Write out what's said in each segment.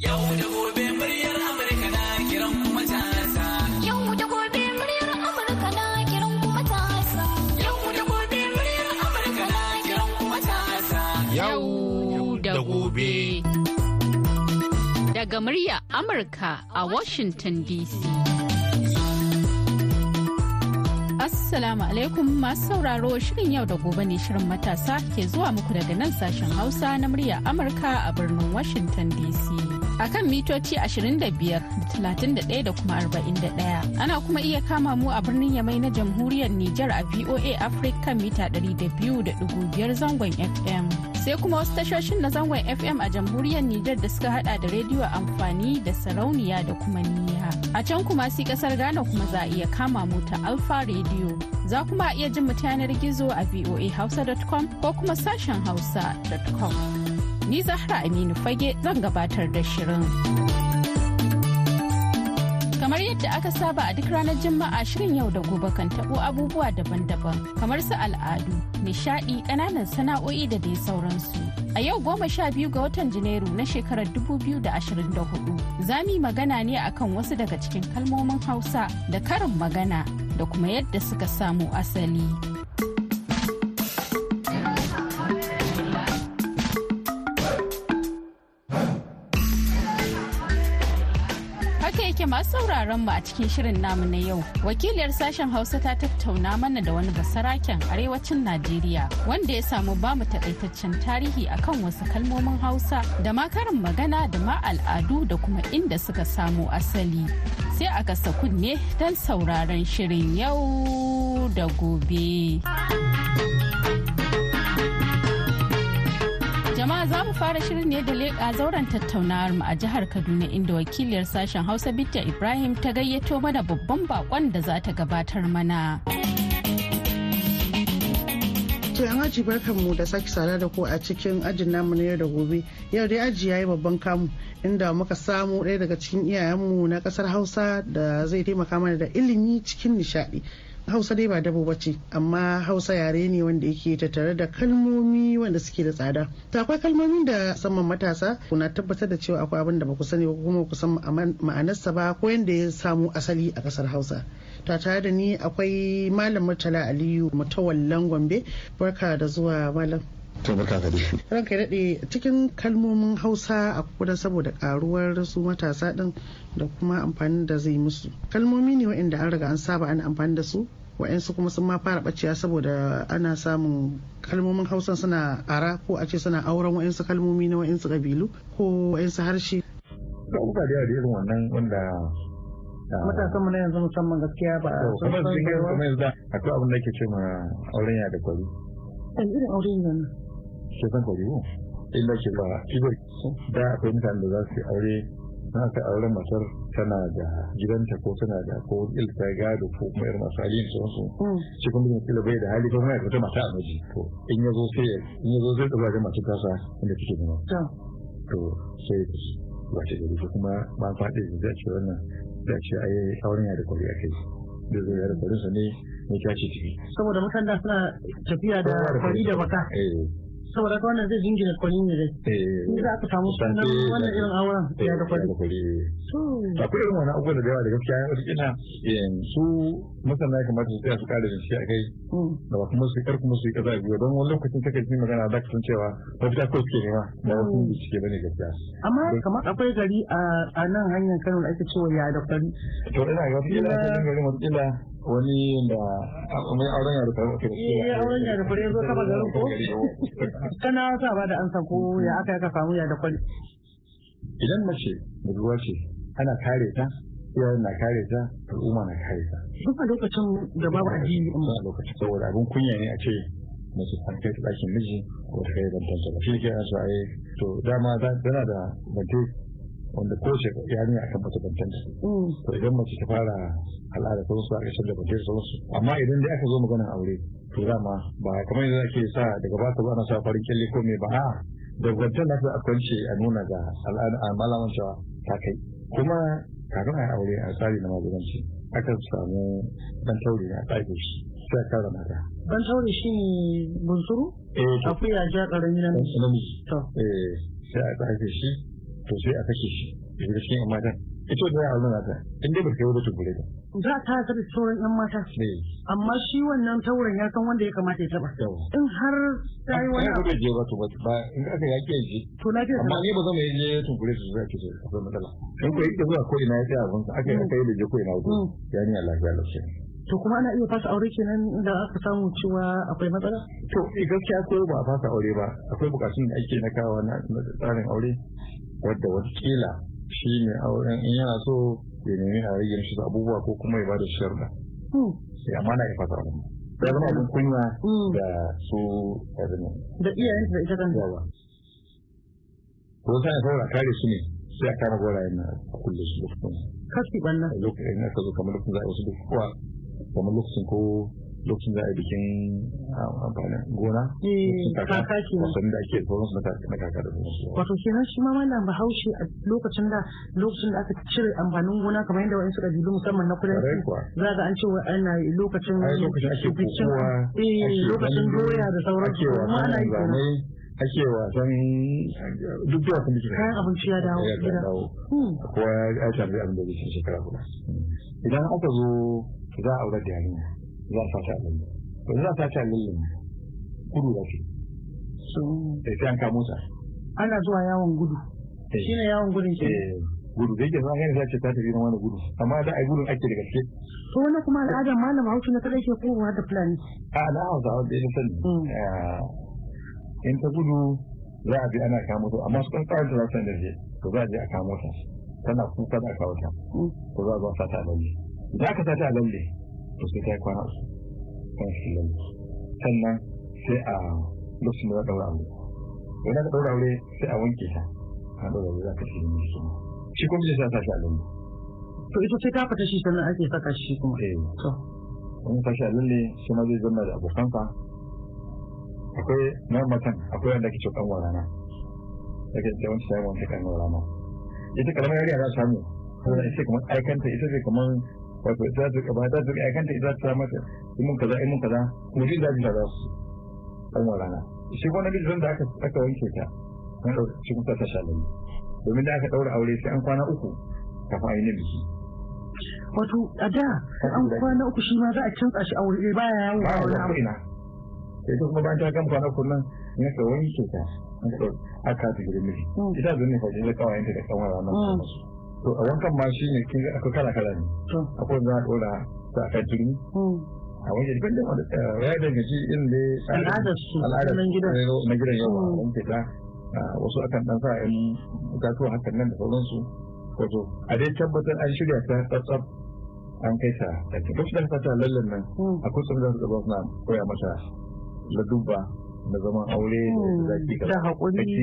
Yau da gobe muryar Amurka na kiran kuma tasa. Yau da gobe muryar Amurka na kiran kuma tasa. Yau da gobe muryar Amurka na kiran kuma tasa. Yau da gobe. Daga murya Amurka a Washington DC. Assalamu alaikum masu sauraro shirin yau da gobe ne shirin matasa ke zuwa muku daga nan sashen Hausa na murya Amurka a birnin Washington DC. A kan mitoci 25, 31 da kuma 41. Ana kuma iya kama mu a birnin Yamai na Jamhuriyar Nijar a VOA Africa mita 200.5 zangon FM. Sai kuma wasu tashoshin na zangon FM a Jamhuriyar Nijar da suka hada da rediyo amfani da sarauniya da kuma niya. A can kuma si ƙasar Ghana kuma za a iya kama mu ta Alfa Radio. Za kuma iya jin mu ta yanar gizo a voahausa.com ko kuma sashen hausa.com. Ni Zahra Aminu Fage zan gabatar da shirin. Kamar yadda aka saba a duk ranar Juma'a shirin yau da gobe kan tabo abubuwa daban-daban kamar su al'adu, nishadi, ƙananan sana'o'i da dai sauransu. A yau goma sha biyu ga watan Janairu na shekarar 2024 za mu yi magana ne akan wasu daga cikin kalmomin Hausa da karin magana da kuma yadda suka samu asali. Sauraron mu a cikin shirin namu na yau. Wakiliyar sashen Hausa ta tattauna mana da wani basaraken arewacin Najeriya wanda ya samu ba mu takaitaccen tarihi akan wasu kalmomin Hausa da ma karin magana da ma al'adu da kuma inda suka samu asali. Sai a kasa kunne don sauraron shirin yau da gobe. Jama'a za mu fara shirin ne da leƙa zauren tattaunawar mu a jihar Kaduna inda wakiliyar sashen Hausa Bitta Ibrahim ta gayyato mana babban bakon da za ta gabatar mana. To yan aji barkan mu da sake sada da ku a cikin ajin namu na yau da gobe. Yau dai aji yayi babban kamu inda muka samu ɗaya daga cikin iyayenmu na ƙasar Hausa da zai taimaka mana da ilimi cikin nishaɗi. Hausa dai ba dabo bace amma Hausa yare ne wanda yake tattare da kalmomi wanda suke da tsada. To akwai kalmomin da saman matasa kuna tabbatar da cewa akwai abin da ba ku sani ba kuma ku san ma'anarsa ba ko yanda ya samu asali a ƙasar Hausa. ta tare da ni akwai malam murtala aliyu mutawallan gombe barka da zuwa malam to barka ka dai. Ranka ya daɗe. Cikin kalmomin hausa a kudan saboda karuwar su matasa ɗin da kuma amfani da zai musu. Kalmomi ne wa'inda an riga an saba ana amfani da su. Wa'yansu kuma sun ma fara ɓacewa saboda ana samun kalmomin hausa suna ara ko a ce suna auren wa'yansu kalmomi na wa'yansu ƙabilu ko wa'yansu harshe. Abubuwa da yawa irin wannan wanda matasan mu na yanzu musamman gaskiya ba yi kuma yanzu akwai abin da ke ce ma auren ya da kwari. Yanzu irin aure ne kwari ko illa ke ba ibar da akwai mutane da za su aure na ta auren matar tana da gidanta ko tana da ko ilta gado ko kuma irin masu hali da wasu shi kuma mutum kila bai da hali ko kuma ya fita mata a waje to in ya zo sai in ya zo zai ɗaga da masu tasa inda take zama to. Sai ba ta gari. Kuma ba faɗi da zai ce wannan da ce ai auren ya da kwari a kai. Da zai yada kwarinsa ne ya tashi ciki. saboda mutan da suna tafiya da kwari da baka saboda ka wannan zai jingina kwari ne dai ni za ka samu sunan wannan irin auren ya da kwari akwai irin wani abubuwan da yawa da gaskiya wasu ina su masana ya kamata su tsaya su kare shi a kai da ba kuma su kar kuma su yi kaza biyu don wani lokacin take cikin magana za ka san cewa mafita ko suke nema ba wasu bincike ba ne gaskiya amma kamar akwai gari a nan hanyar Kano da ake cewa ya da kwari to ina ga wata ila ta garin wata ila wani da mai auren ya da kwari ke eh auren ya kwari zo kafa garin ko? Kana sa ba da ansa ko ya aka aka samu ya da kwari idan mace budurwa ce ana kare ta iyayen na kare ta al'umma na kare ta. Duk a lokacin da babu addini a lokacin saboda abin kunya ne a ce mace ta kai ta ɗakin miji ko ta kai bantanta ba shi ke yana a yi to dama tana da bante wanda ko ce yarinya akan mace bantanta to idan mace ta fara al'ada ta wasu a ƙasar da bante da wasu amma idan dai aka zo maganar aure to dama ba kamar yadda ake sa daga ba ta ana sa farin kyalle ko me ba. A da gwantar na a kwance a nuna ga al'ada a malaman cewa ta kai. Kuma kafin a aure a tsari na magudanci akan samu dan taure a ɗaki shi sai a kara mata. Ban taure shi ne bunsuru? Eh to. Akuya ja ƙarami na namiji. To. Eh sai a ɗaki shi to sai a kashe shi ya shiga cikin yan matan. Ita wanda ya aure nata in dai ba kai wani tunkure ta za ta ta da sauran yan mata? Ne amma shi wannan tauren ya san wanda ya kamata ya taba yawa in har ta yi wani abu ba zai je ba to ba in aka yake ji to lafiya amma ta ni ba zama ya je tunkure su zai kace akwai matsala. In ko yake zuwa ko ina ya tsaya abin sa aka yi aka yi da je ko ina ko Mm. ya ni Allah ya lafiya to kuma ana iya fasa aure kenan da aka samu cewa akwai matsala? To eh, gaskiya ko ba a fasa aure ba akwai bukatun da ake na kawo na na tsarin aure. Wadda wataƙila shi ne auren in yana so ya nemi a rage shi abubuwa ko kuma ya ba da sharuɗa Hmm. sai amma na ya fasa aure ya zama abin kunya Mm. da su da iyayenta da ita kanta. Yawa. Ko sai saura kare su ne sai a kama gorayen na a kulle su lokacin kaski banna lokacin aka zo kamar lokacin za a wasu bukukuwa kamar lokacin ko lokacin za a yi bikin ah, amfanin gona. Eh, kaka da ake sauransu na kaka na kaka da sauransu. Wato kenan shi ma malam bahaushe a lokacin da lokacin da aka cire amfanin gona kamar yadda wa'insu ƙabilu musamman na kudanci za ga an ce wa ana lokacin bikin eh lokacin doya da sauransu. kuma ana yi kenan. ake wasan duk da wasan ke kayan abinci ya dawo gida. Hmm. kowa ya tarbi abin da zai shekara guda. Idan aka zo za a aure da yarinya. Za a sace a lalle. To za a sace a lalle kudu da sai an kamo ta ana zuwa yawon gudu. Eh. shine yawon gudun ke Eh, gudu. Da yake zama yana sace ta tafi wani gudu. Amma da ai gudun ake da gaske. To wannan kuma al'adar malam bahaushe na kadai ke kowa da fulani. A na hausa wanda ya sani. Mm. eh, in ta gudu za a bi ana kamo ta. Amma su kan kawai da za da je to za a je a kamo ta. Tana kuka da kawo ta. Hmm. to za a zo a sata a lalle. Idan aka sata a lalle. To sai ta yi kwana uku kan shi lalle sannan sai a lokacin da za a ɗaura aure. Idan aka ɗaura aure sai a wanke ta. A ɗaura aure za ka shi ne shi shi kuma zai sa ta shi a lalle. To ita ce ta fita shi sannan ake saka shi kuma. Eh. To. Wani tashi a lalle shi ma zai zama da abokansa. Akwai na matan akwai wanda ake cewa kanwa rana daga da wani sai wani kanwa rana ita kalamar yariya za ta samu. Saboda ita kamar aikanta ita ce kamar wato ita ta gaba ta ta aikanta ita ta mata in mun kaza in mun kaza. Kuma shi zaji ta za su kanwa rana shi kuma na bijin da aka aka wanke ta an ɗauka shi kuma ta sha lalle domin da aka ɗaura aure sai an kwana uku kafin a yi na biki. Wato a da an kwana uku shi ma za a kintsa shi a wuri baya yawo ba a wani abu ina. Sai ta kuma bayan ta gama kwana uku nan in aka wanke ta an ka ɗau- aka ta gidan miji. Mm. ita zai ne fa da kawayenta da kawai ranar Mm. To a wankan ma shi ne kin akwai kala kala ne. Akwai wanda za a ɗora ta akan turmi. Hmm. a wanke duk da wanda ya danganci irin da Al'adar su, na gidan. na gidan yau a Mm. wanke ta. Ah, wasu akan dan sa yan gatuwa hakan nan da sauransu. Wato a dai tabbatar an shirya ta tsatsaf an kai ta ɗaki duk da ta lallan nan akwai sun da su gaba suna koya mata ladubba. Na zaman aure da zaki da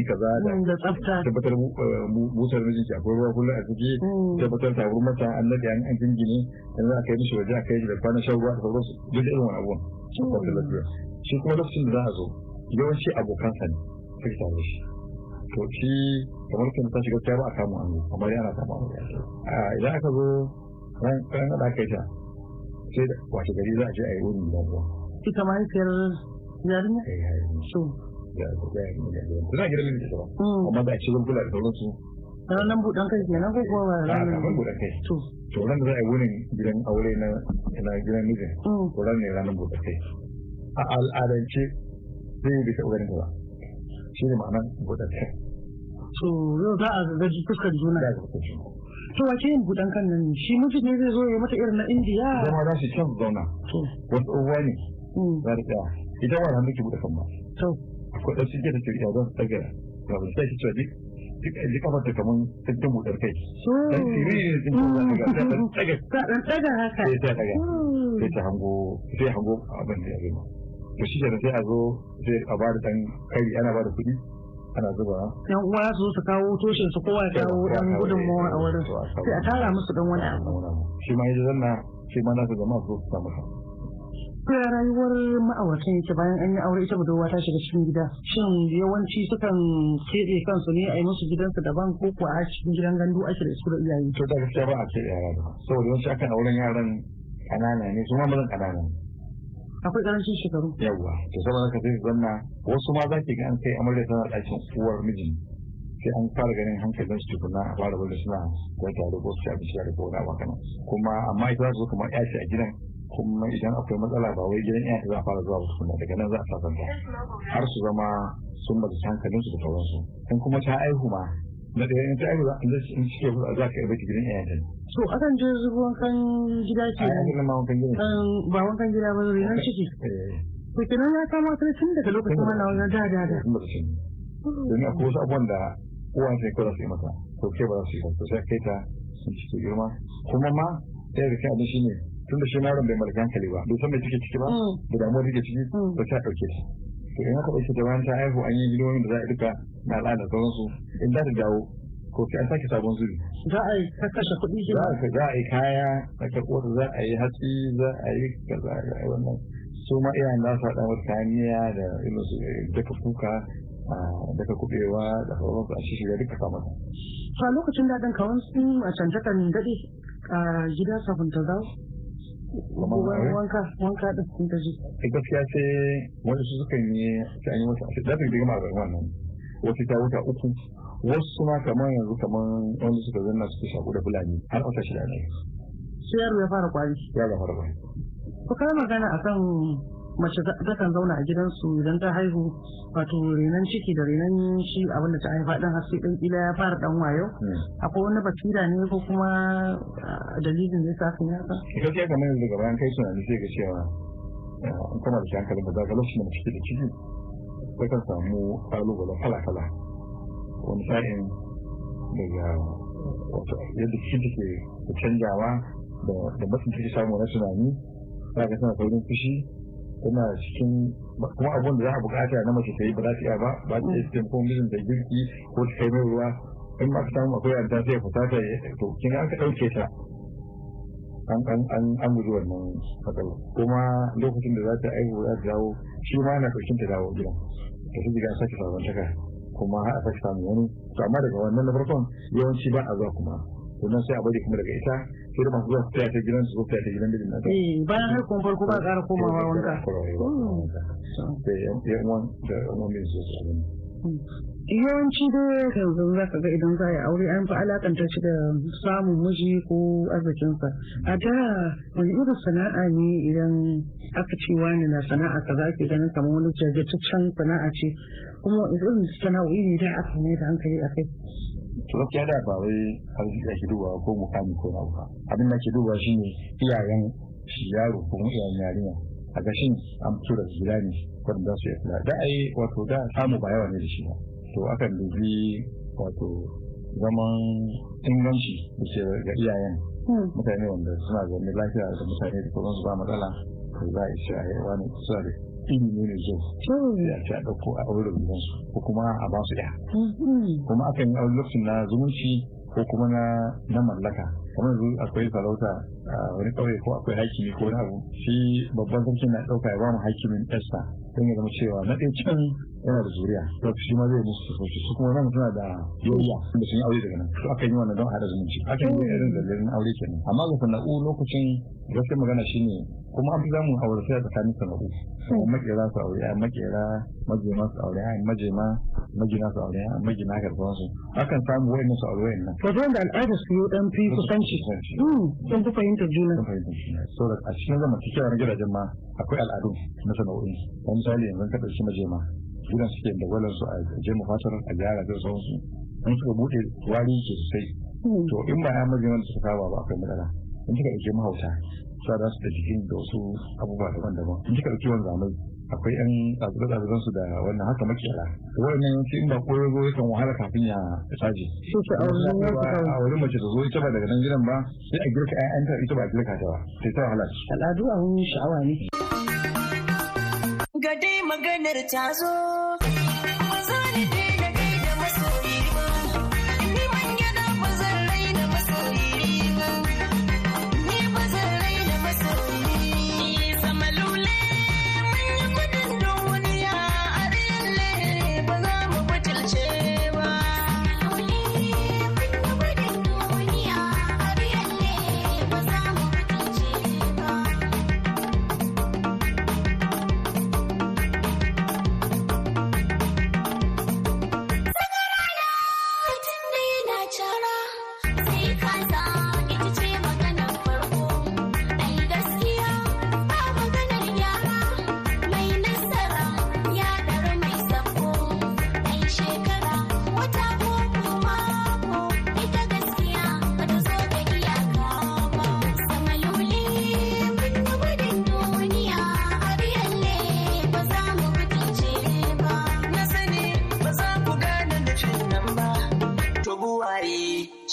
kaza da da tsafta. tabbatar eh, busar mijinki akwai ruwa kullum a ciki Mm. tabbatar tabar mata an nade an jingine yanzu aka yi mishi waje aka yi da kwanan shan ruwa da sauransu duk da irin wani abubuwan lafiya. Shi kuma lokacin da za a zo yawanci abokansa ne suke tare da shi. To shi kamar kan ta shiga ba a kama an zo kamar yana kama an zo idan aka zo ran ran da aka yi ta sai da wace gari za a je a yi wurin gidan ruwa. Ita mahaifiyar yarinya so za a gidan ba? Mm. amma da a ci gulgula da sauransu. Ranar buɗan kai kenan ko kuwa ba a ranar kafin buɗe kai. To. To ran da za a yi wurin gidan aure na na gidan mijin mm. to ran ne ranar buɗe kai. A al'adance zai yi bisa ganin ba. Shi ne ma'anar buɗe kai. To yau za a gaji fuskar juna. Da to wace yin buɗan kan nan? Ne shi miji ne zai zo ya mata irin na indiya. Zama za su can zauna. Wasu uwa ne. Mm. za ta idan wani hannu buɗe kan ba to. Akwai ɗan suke da shirya za su ɗaga ga wani sai ki cewa duk duk duk kafar ta kamar tattalin buɗar kai. Dan siriri ne sun ɗaga ta ɗan ɗaga. Haka. Sai ta ɗaga. Mm. sai ta hango sai hango abin da ya zama to shi kenan sai a zo sai a ba da ɗan kari ana ba da kuɗi ana zuba. Yan uwa su su kawo toshin su kowa ya kawo dan gudunmawa a wurin. Sai a tara musu dan wani abu. Shi ma yaji zanna shi ma jama'a su su samu. Ya rayuwar ma'auratan yake bayan an yi aure ita budurwa ta shiga cikin gida. Shin yawanci sukan keɓe kansu ne a yi musu gidansu daban ko kuwa a cikin gidan gandu ake da su da iyaye? To da gaskiya ba a ce yara da saboda yawanci akan auren yaran ƙanana ne su ma mazan ƙanana ne. Akwai ƙarancin shekaru? Yawwa to saboda haka sai zanna wasu ma za ki ga an kai amarya tana ɗakin uwar mijin sai an fara ganin hankalin su tukuna a fara wanda suna da tare ko su ci abinci da ko wani abu kuma amma ita za su zo kamar ya ce a gidan kuma idan akwai matsala ba wai gidan iya za a fara zuwa tukuna daga nan za a sasanta har su zama sun bata hankalin su da sauransu. In kuma ta aihu ma na ɗaya in ta aihu za in cike za ka yi gidan iya ta so akan je zuwa wankan gida ke a yanzu ma wankan gidan Um, ba wankan gida ba renon ciki? Eh to kenan ya kama kai tun daga lokacin wannan wajen da da da. Domin akwai wasu abubuwan da uwan sai ko za su yi mata. To ke ba za su yi ba to sai kai ta sun cike girma. Kuma ma ɗaya da kai abin shi ne tun da shi yaron bai mallaki hankali ba bai san mai take ciki ba Mm. da damuwar take ciki ba ta ɗauke ta to in aka ɗauke ta bayan ta haihu an yi gidomin da za a duka na al'ada da sauransu in za ta dawo ko sai an sake sabon zuri. Za a yi ta kashe kuɗi za a za a yi kaya na karɓuwar za a yi hatsi za a yi kaza za a yi wannan. Su ma iyayen za su haɗa wata kayan miya da irin su daga kuka daga kuɓewa da sauransu a shi duka kama to a lokacin daɗin kawai su a canta kan daɗe a gida kafin ta wanka wanka ɗin sun ta ji. Sai gaskiya sai wani su sukan yi sai an yi wata za su yi gama da wannan. Wasu ta wuta uku wasu ma kamar yanzu kamar wanda suka zanna suka shaku da fulani har wata shida ne. Sai yaro ya fara kwari ya ga farko ku kai magana akan mace ta kan zauna a gidansu idan ta haihu wato renon ciki da renon shi abin da ta haifa ɗin har sai ɗan ƙila ya fara ɗan wayo. Akwai wani basira ne ko kuma ah, dalilin da ya sa kan yaka gaskiya kamar yanzu gaba kai tunani sai ga cewa eh, in kana da shi hankalin ba za ka lokacin da mace ke da ciki sai kan samu ƙalubale kala-kala. Wani sa'in daga wato yadda cikin take da canjawa da da matsin take samu na tunani za ka tana saurin fushi tana cikin kuma abun da za a buƙata na mace ta yi ba za ta iya ba ba ta iya taimakon mijin da girki ko ta kai mai ruwa. In ma ka samu akwai yarda sai fita ta to kin an ka ɗauke ta. An an an an guji wannan matsala kuma lokacin da za ta aihu za ta dawo shi ma yana ɗaukin ta dawo gida. Ta fi gida sake sabon taka kuma a sake samu wani. To amma daga wannan na farkon yawanci ba a zuwa kuma. To nan sai a bari kuma daga ita masu zuwa su ta gidan su taya ta gidan mijin nata. Eh bayan haihuwan farko ba ƙara komawa wanka. sai yan yan uwan da uwan mai zuwa su abin yawanci dai yanzu za ka ga idan za a yi aure an fi alakanta shi da samun miji ko arzikinsa. A da wani irin sana'a ne idan aka ce wani na sana'a kaza ake ganin kamar wani jajirtaccen sana'a ce. Kuma wani irin sana'o'i ne da aka mai da hankali a kai. To gaskiya da ba wai arziki ake dubawa ko mukami ko na ba. Abin da ke dubawa shine iyayen shi yaro ko kuma iyayen yarinya. A gashin an fito da gida ne wanda su kula. Da ai wato da samu ba yawa ne da shi ba. To akan dubi wato zaman inganci da ke ga iyayen. Mutane wanda suna zaune lafiya da mutane da sauransu ba matsala. To za a isa a wani suna da ilimi ne kyau sai a ce a ɗauko a aure gidansu ko kuma a ba su ɗaya kuma akan yi aure lokacin na zumunci ko kuma na na mallaka. Kamar yanzu akwai sarauta a wani ƙauye ko akwai hakimi ko wani abu shi babban sarki na ɗauka ya ba mu hakimin ɗansa don ya zama cewa na ɗaya can yana da zuriya. To shi ma zai musu sosai su kuma nan suna da yoyiya da sun yi aure daga nan. To akan yi wannan don haɗa zumunci. Akan yi irin dalilin aure kenan. Amma ga sana'u lokacin gaskiya magana shine kuma an fi za mu aure sai a tsakanin sana'u. Kuma makera su aure a makera majema su aure a majema magina su aure a magina karfan su akan samu wayan su aure wayan nan wato wanda al'adar su yau dan fi kusanci. Sun fi fahimtar juna. Sun fahimta so da a cikin zamantakewa na gidajen ma akwai al'adu na sana'o'i. Wani misali yanzu ka ɗauki majema gidan suke da gwalar su a je mu fatar a gyara da sauransu. In suka buɗe wari sosai to in ba ya majiman da suka kawo ba akwai matsala. In suka ɗauki mahauta su da su da jikin da wasu abubuwa daban-daban. In suka ɗauki wanzamai akwai yan ɗazuɗazuɗan su da wannan haka makera. To wannan yanci in ba koyo zo yakan wahala kafin ya saje a wurin mace ta zo ita ba daga nan gidan ba sai a girka ƴaƴanta ita ba a girka ta ba. Sai ta wahala al'adu abun sha'awa ne. Ga dai maganar ta zo. chara.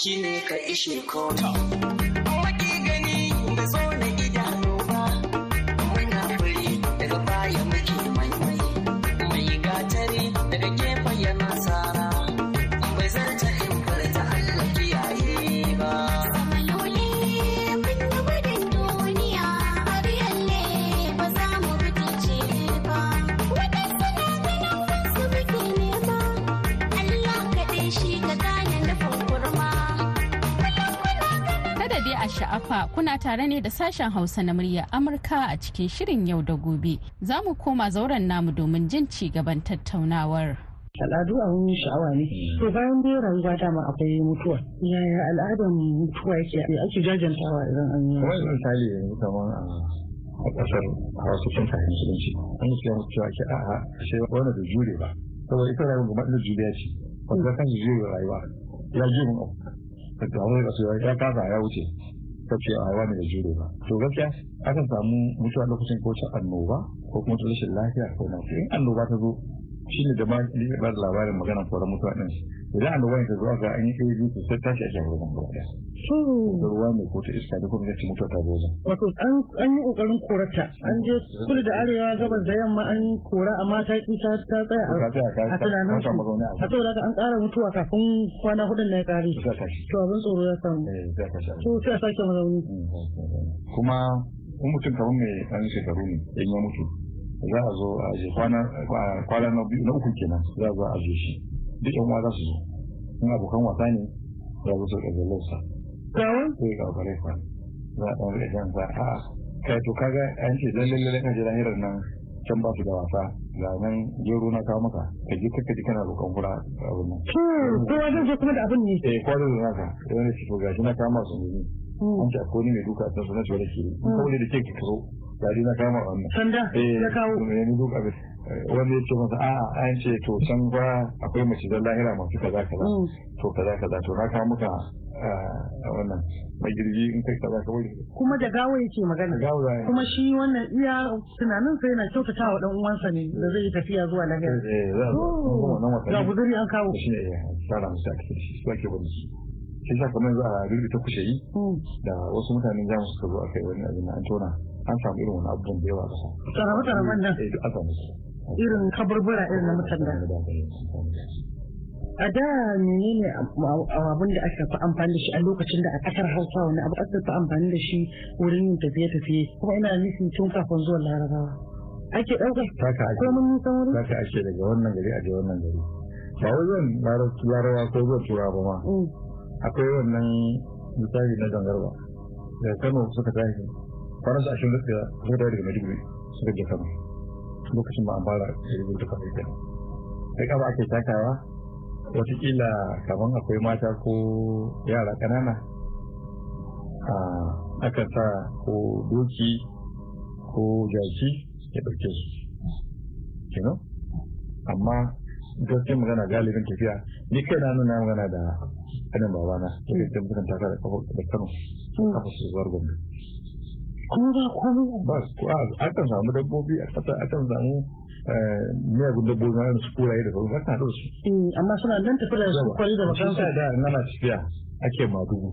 Shi ne ka ishe kota. Sha'afa. Kuna tare ne da sashen Hausa na murya Amurka a cikin shirin yau da gobe. Za mu koma zauren namu domin jin ci gaban tattaunawar. al'adu abun sha'awa ne. To bayan dai rayuwa dama akwai mutuwa. Yaya al'adar mutuwa yake? Ake jajantawa idan an yi yanzu misali yanzu kamar a a ƙasar hausa sun fahimci musulunci. An yi cewa cewa ke a'a sai wani da jure ba. Saboda ita rayuwa gaba juriya ce. Wanda kan jure rayuwa ya ji mun abu. Da wani ya kasa ya wuce. Ce a wani da jure ba. To gaskiya akan samu mutuwa lokacin ko ta annoba ko kuma ta rashin lafiya ko na in annoba ta zo shi ne da ma ba da labarin magana sauran mutuwa ɗin. Idan annoba ta zo aka an yi ɗaya biyu sai tashi a shahararren gaba ɗaya. Da ruwa ne ko ta iska da kuma zai mutuwa ta zo zan wato an yi ƙoƙarin korata an je kudu da arewa gabas da yamma an kora amma ta ki ta tsaya a tunanin su a saboda haka an ƙara mutuwa kafin kwana hudun na ya ƙare. To abin tsoro ya samu. Eh to sai a sake mazauni. Kuma in mutum kamar mai ɗan shekaru ne in ya mutu za a zo a je kwana na uku kenan za a zo a je shi. Duk yan uwa za su zo. In abokan wasa ne za a su ɗaga lausa gawan sai ga bare fa. Za a ɗan rage jan sa. A kai to kaga an ce lalle lalle kan je lahirar nan can ba su da wasa. Ga nan gero na kawo maka. Ka je kaka ji kana roƙon fura a wannan kowa zai je kuma da abin ne? Eh kwado da naka. Wani shi gashi na kama su ne. An ce akwai ni mai duka ta sunan shi da ke. Kawai da ke ki karo gari na kama wannan. Sanda eh ya kawo. ne ni duka abin wanda ya ce masa a'a an ce to can ba akwai mace da lahira masu kaza kaza. Mm. to kaza kaza to na kawo maka a wannan mai girgi in kai kaza kawai kuma da gawa yake magana. Kuma shi wannan iya tunanin sa yana kyautata wa dan uwansa ne da zai tafiya zuwa lahira. Eh a wannan wata ga guduri an kawo. Shi ne ya tsara musu a cikin shi su ake bari shi sa kamar za a rubuta kushe yi Mm. da wasu mutanen jamus suka zo aka yi wani abin an tona an samu irin wani abubuwan da yawa a ƙasa. Tsarabe-tsaraben nan. Eh, an samu su. Irin kaburbura irin na mutan da a da menene abin da aka fi amfani da shi a lokacin da a ƙasar hausa wani abu aka fi amfani da shi wurin yin tafiye-tafiye kuma ina nufin tun kafin zuwan larabawa ake ake, ko mun nisan wuri taka ake daga wannan gari a je wannan gari. Ba wai zan larabawa ko zuwa turawa ba ma. Mm. Akwai wannan misali na gangarba. Daga Kano suka tashi. Kwanan su ashirin da suka tashi daga Maiduguri suka je Kano. Lokacin ba an fara jirgin ta kafin kenan. Sai kaba ake takawa wataƙila kaman akwai mata ko yara ƙanana a akan sa ko doki ko jaki ya ɗauke su kenan amma gaskiyar magana galibin tafiya ni kai na nuna magana da kanin babana kai da mukan taka da kano kafa su zuwa gwamnati kuma ba komai ba ko a akan samu dabbobi a kasa akan samu miyagun dabbobi na su kuraye da sauran kan haɗu da su. Mm, amma suna nan tafi da su kwari da shi bakansu sa da in ana tafiya ake madugu.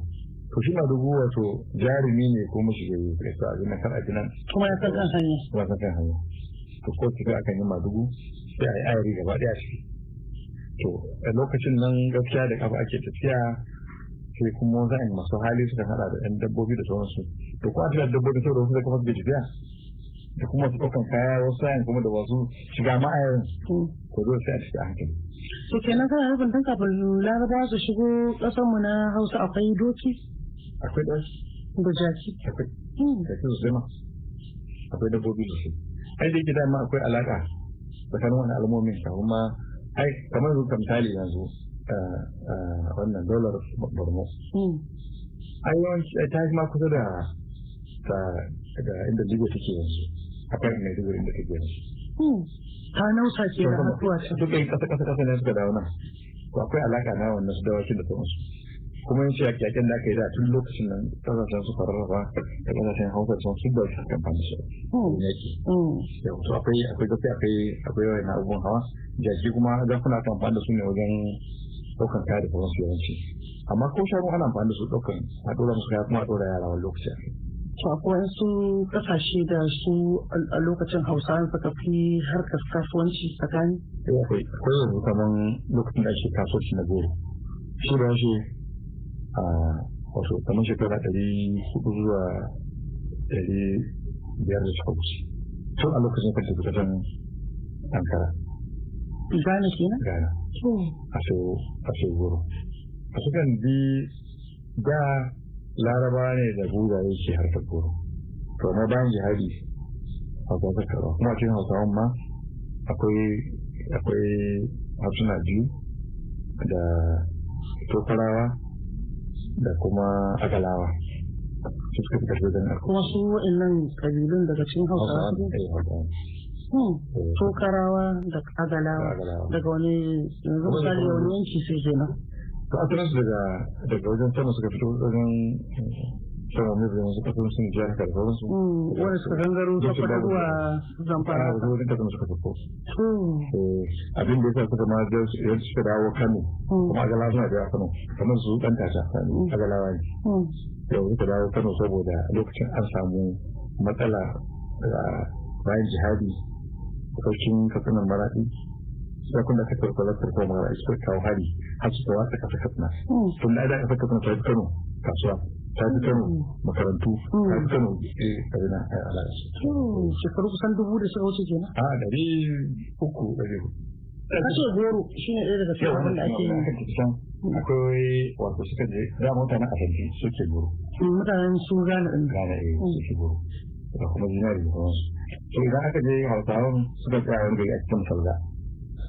To shi madugu wato jarumi ne ko mashi da ya sa abin nan kar abin nan kuma ya san kan hanya. Kuma san kan hanya. To ko tafiya akan yi madugu sai a yi ayari gaba ɗaya ciki to a lokacin nan gaskiya da kafa ake tafiya sai kuma a yi masu hali suka hada da ɗan dabbobi da sauransu. Kuma da dabbobi saboda wasu da kafa suke tafiya da kuma su ɗaukan kaya wasu sayan kuma da wasu shiga ma'ayarin Mm. ko zo sai a ciki a hankali. To kenan kana nufin tun kafin larabawa su shigo ƙasarmu na hausa akwai doki? Akwai ɗan da jaki. Akwai. Da su sosai ma. Akwai dabbobi da su ai da yake dama akwai alaka tsakanin wani al'ummomin kafin ma ai kamar yanzu ka misali yanzu ah, ah, wannan dolar borno. Mm. ai yawanci ta yi ma kusa da ta da inda jigo take yanzu mai jigo inda take yanzu. Mm. ta nausa ke da hatuwa ce ƙasa ƙasa ƙasa ne suka dawo nan. Akwai alaƙa na wannan su dawakin da sauransu. Kuma yin yaƙi yaƙin da aka yi da tun lokacin nan ƙasashen su fararraba da ƙasashen hausa sun su da su yaƙi Mm. yau to akwai akwai gaskiya akwai akwai yawan abubuwan hawa. Jaki kuma zakuna kan amfani da su ne wajen ɗaukan kaya da sauransu yawanci. Amma ko shanu ana amfani da su ɗaukan a ɗora musu kaya kuma a ɗora yara wani lokaci akwai wasu ƙasashe da su a- lokacin hausawan suka fi harkar kasuwanci tsakani? Sai akwai yanzu kaman lokacin da ake kasuwanci na goro. Shi da shi a wato kamar shekara ɗari huɗu zuwa ɗari biyar da suka wuce. Tun a lokacin kan tafi kasan ankara. Gane kenan? Ghana. To a sayo goro. A sukan bi da laraba ne da buzaye ke harkar goro. To na bayan jihadi hausa ta karɓa kuma cikin hausawan ma akwai akwai harsuna biyu da tokarawa da kuma agalawa. Su suka fi ƙarfi don kuma su wa'annan kabilun daga cikin hausawa su Hmm. Eh, tokarawa da da agalawa. Daga wani yanzu da misali wani yanki sai kenan. To asalin su daga daga wajen sama suka fito wajen sama mai bayan suka fito sun jihar da sauransu Hmm, wanda suka gangaro ta dawo zuwa a zamfara wajen wajen takwas suka fito to abin da ya sa suka ma da yanzu suka dawo kano kuma agalawa suna da kano kamar su dan tata agalawa ne yau suka dawo kano saboda lokacin an samu matsala bayan jihadi sarkin katsinan maraɗi saƙon da aka karɓar ko maraɗi suka kawo hari har suka watsa kasa katsina. Hmm. tun da aka kasa katsina ta fi kano kasuwa ta fi kano makarantu ta fi kano eh karina a alaƙa shekaru kusan dubu da suka wuce kenan. A ɗari uku ɗari kashe goro shine ɗaya daga cikin abin da ake yi. Akwai wato suka je da mutanen asanti suke goro. Mutanen su gane ɗin. Gane eh suke goro. Da kuma zinari da sauransu. So idan aka je hausawan suka tsaya wani gari a cikin salga.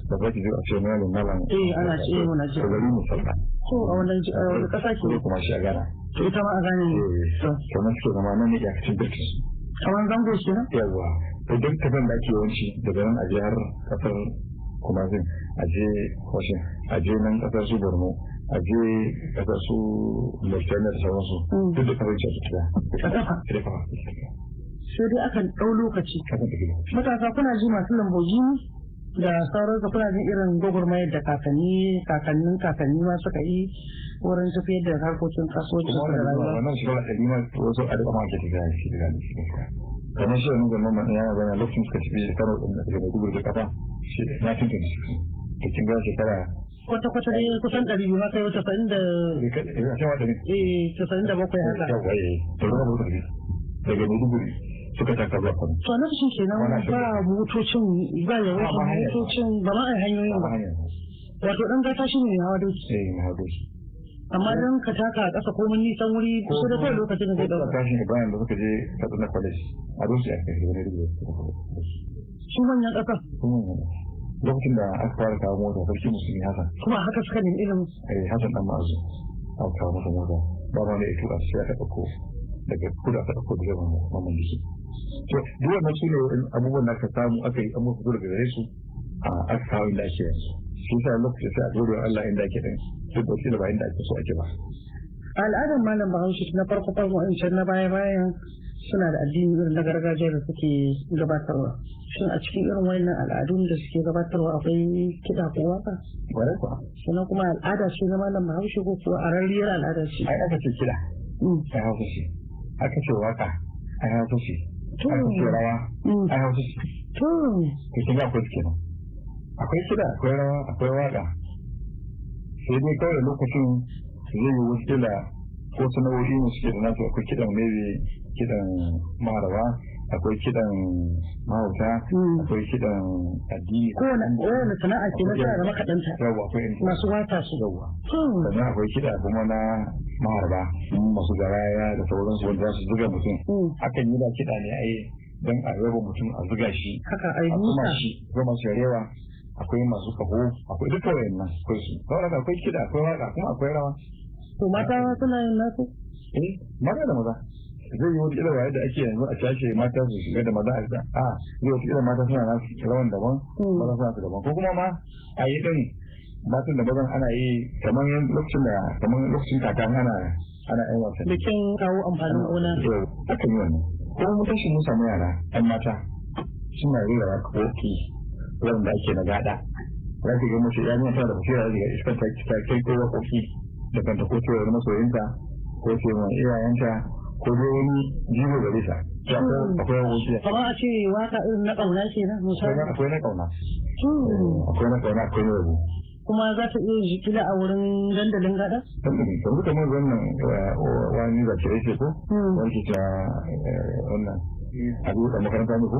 Da zaki je a ce malam malam. Eh, ana ce, eh, muna to gari mu salga to a wannan ji- wani ƙasa ke? Ko kuma shi a gana. To ita ma a gane ne. To kamar suke zama nan ne a cikin birkin kamar zango kenan yawa to duk tafin da ake yawanci daga nan a jihar ƙasar kumazin a je kwashin a je nan ƙasar su borno a je ƙasar su mauritania da sauransu. Mm. duk da kawai ce su sai kafa sai dai akan ɗau lokaci. Matasa kuna ji masu lambogi da sauransu kuna jin irin gwagwarmayar da kakanni kakannin kakanni ma suka yi wurin tafiyar da harkokin su da rayuwa? wannan shi ba ɗari ma wasu ke tafiya shi da gani shi kamar shi wani zaman man yana gana lokacin suka tafi da ɗin da daga maiduguri da kafa shi na tuntun su to kin ga shekara kwata-kwata dai kusan ɗari biyu haka yau tasa'in da da ne eh tasa'in da bakwai haka. Yawa eh to daga maiduguri. Suka taka zuwa kano. To na shi kenan ba motocin ba ya hanyar. motocin ba ma a hanyoyin ba. Wato ɗan gata shi ne hawa doki. Sai na haɗu shi amma don ka taka a ƙasa ko mun nisan wuri kusa da kawai lokacin da zai ko ɗauka tashin da bayan da suka je katsina college. A rusi a kai wani rigo su manyan ƙasa. Lokacin da aka fara kawo mota sarki musulmi hasan kuma haka suka nemi ilimin eh hasan dan ma'azu. Aka kawo masa mota. Ba ma da ito a sai aka ɗauko daga kudu aka ɗauko da yawan mamman diki to duk wannan su ne abubuwan da aka samu aka yi abubuwa fito daga gare su a aka kawo inda ake yanzu. Shi sa lokacin sai a gode Allah inda ake ɗin duk da kila ba inda ake so ake ba. Al'adar malam bahaushe na farko farko in na baya bayan suna da addini irin na gargajiya da suke gabatarwa. Shin a cikin irin wannan al'adun da suke gabatarwa akwai kiɗa ko waƙa sannan kuma al'ada ce na malam bahaushe ko kuwa a rarriyar al'ada ce? Ai aka ce kiɗa. Mm, ai hausa ce. Aka ce waƙa hausa ce. Ce rawa mm, ai hausa ce. To to kin ga akwai kenan akwai kiɗa akwai rawa akwai waƙa sai dai kawai lokacin zai yi wasu kila ko sana'o'i ne suke da nasu. Akwai kiɗan maybe kiɗan maharawa akwai kiɗan mahauta Mm. akwai kiɗan addini kowane sana'a ke na tana da makaɗanta. Masu wata su. Yawa sannan akwai kiɗa kuma na maharba masu garaya da sauransu wanda za su zuga mutum. Mm, akan yi da kiɗa ne ai don a raba mutum a zuga shi haka ai a kuma shi zama shi rewa akwai masu kaho akwai duka wayannan akwai su. Saboda akwai kiɗa akwai waƙa kuma akwai rawa. To mata suna yin nasu? Eh maza da maza. Zai yi wata irin da ake yanzu a cashe mata su shiga da maza a a zai wata irin mata suna nasu rawan daban maza suna su daban. Ko kuma ma a yi din matan da mazan ana yi kamar lokacin da kamar lokacin kakan ana ana yin wasan bikin kawo amfanin gona. yau aka yi wannan. Kuma mun tashi mun samu yara yan mata. Suna rera waƙoƙi wanda ake na gada za ki ga mace ya nuna tana da basira daga iskar ta ta kai ko waƙoƙi da kanta ko cewa masoyinta ko ce ma iyayenta ko dai wani jigo gare ta. To akwai akwai waƙoƙi. Kamar a ce waƙa irin na akwai misali. na akwai na ƙauna Hmm. akwai na ƙauna akwai na yabo. Kuma za ta iya jikila a wurin dandalin gada? Yanzu kamar wannan wani da ke yake ko? Hmm. wani ta eh, wannan abu da makaranta ne ko?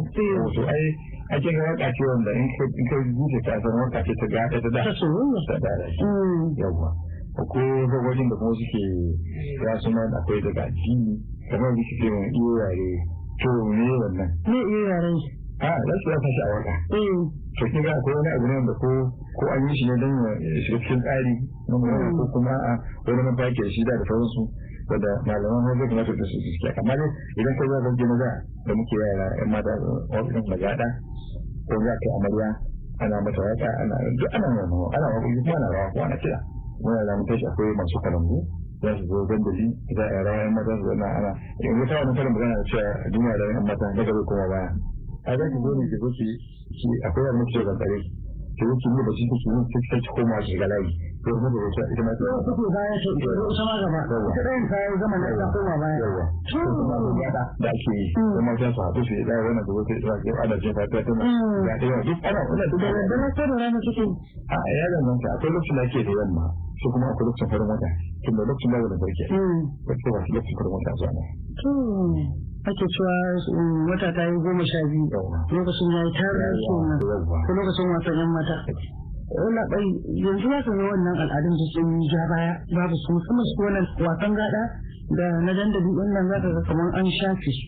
To ai a cikin waƙa ce wanda in ka zuce ta san waƙa ce ta gada ta da ta soyayya ta da da Hmm. yawa ko gagwajin da kuma suke ya suna da akwai daga addini kamar da suke yin iyo yare to ne wannan? Me iya yaren shi? A za su yasa shi a waƙa Eh. to kin ga akwai wani abu ne wanda ko ko an yi shi ne don ya shiga cikin tsari na magana ko kuma a wani mafaki da shi da da sauransu wanda malaman wani zai kamata da su su suke amma dai idan kai za ka je maza da muke yara yan mata wajen magada ko za ka amarya ana mata waƙa ana duk ana wannan ana waƙa kuma ana rawa ko ana kiɗa. Muna da mutum shi akwai masu kalangu za su zo dandali za a rawa yan mata su zana ana yanzu ta wani karin magana da cewa duniya da yan mata daga bai koma baya. A za ki zo ne ki zo ki akwai wani mutum da tsare zo ki ne ba shi ki ne ki sai ki koma ki ga layi. To ne da wata ita ma ta Yau kuke baya ta ita ita ma gaba. Ita ɗayan kayan zama na ta koma baya? To kuma da da yi. Kuma ta su haɗu su yi da wannan da wata ita ke ana jin fata ta ya ta duk ana wannan duk da na sai da rana take a ya danganta. Akwai lokacin da ake da yamma su kuma akwai lokacin farin wata. Tun da lokacin da wani barke. Hmm. wacce ba lokacin farin wata zuwa nan to ake cewa um, wata ta yi goma sha biyu lokacin ya yi tarihi kenan ko lokacin wasan yan mata. Wala bai yanzu ka ga wannan al'adun da sun ja baya babu su musamman su wannan wasan gada da na dandali ɗin nan za ka ga kamar an shafe su.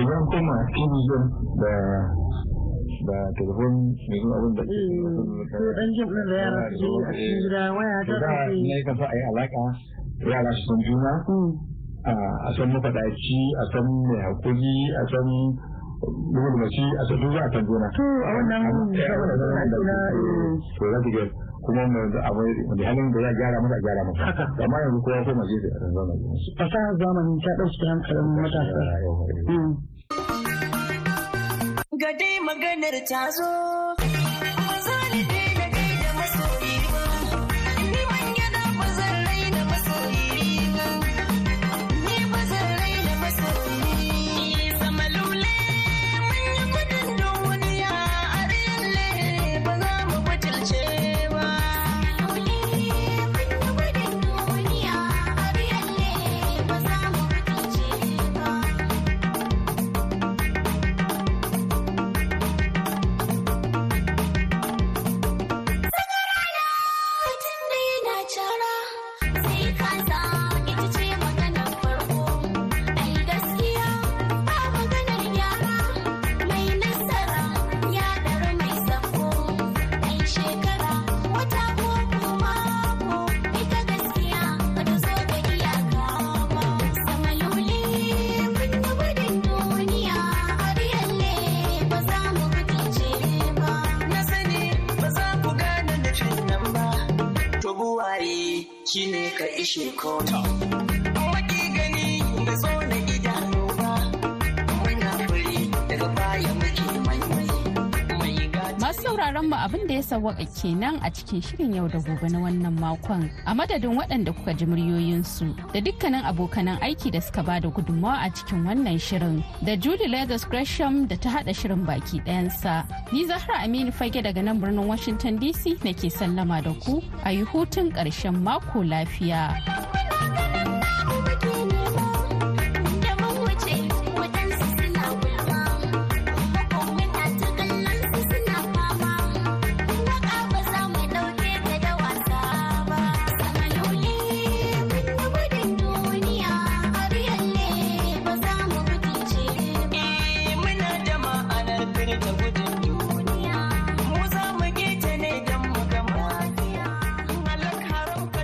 Idan kuma television da da telefon mai zuwa abin da ke ko dan jin din da yara su a cikin gida waya ta da ne ka sa a yi alaƙa yara su san juna. A san mafaɗaci a san mai haƙuri a san mulmaci a san duk za a san juna. To a wannan saboda suna ina to za ki ga kuma mai da halin da za a gyara masa a gyara masa. Amma yanzu kowa ko maje da zama fasahar zamani ta ɗauki hankalin matasa. Mm. ga dai maganar ta zo. Ka sauraron mu abin da ya sawwaka kenan a cikin shirin yau da gobe na wannan makon a madadin waɗanda kuka ji muryoyinsu da dukkanin abokanan aiki da suka ba da gudunmawa a cikin wannan shirin da Julie Lagos Gresham da ta haɗa shirin baki ɗayansa. Ni Zahra Aminu Fage daga nan birnin Washington DC nake sallama da ku a yi hutun ƙarshen mako lafiya.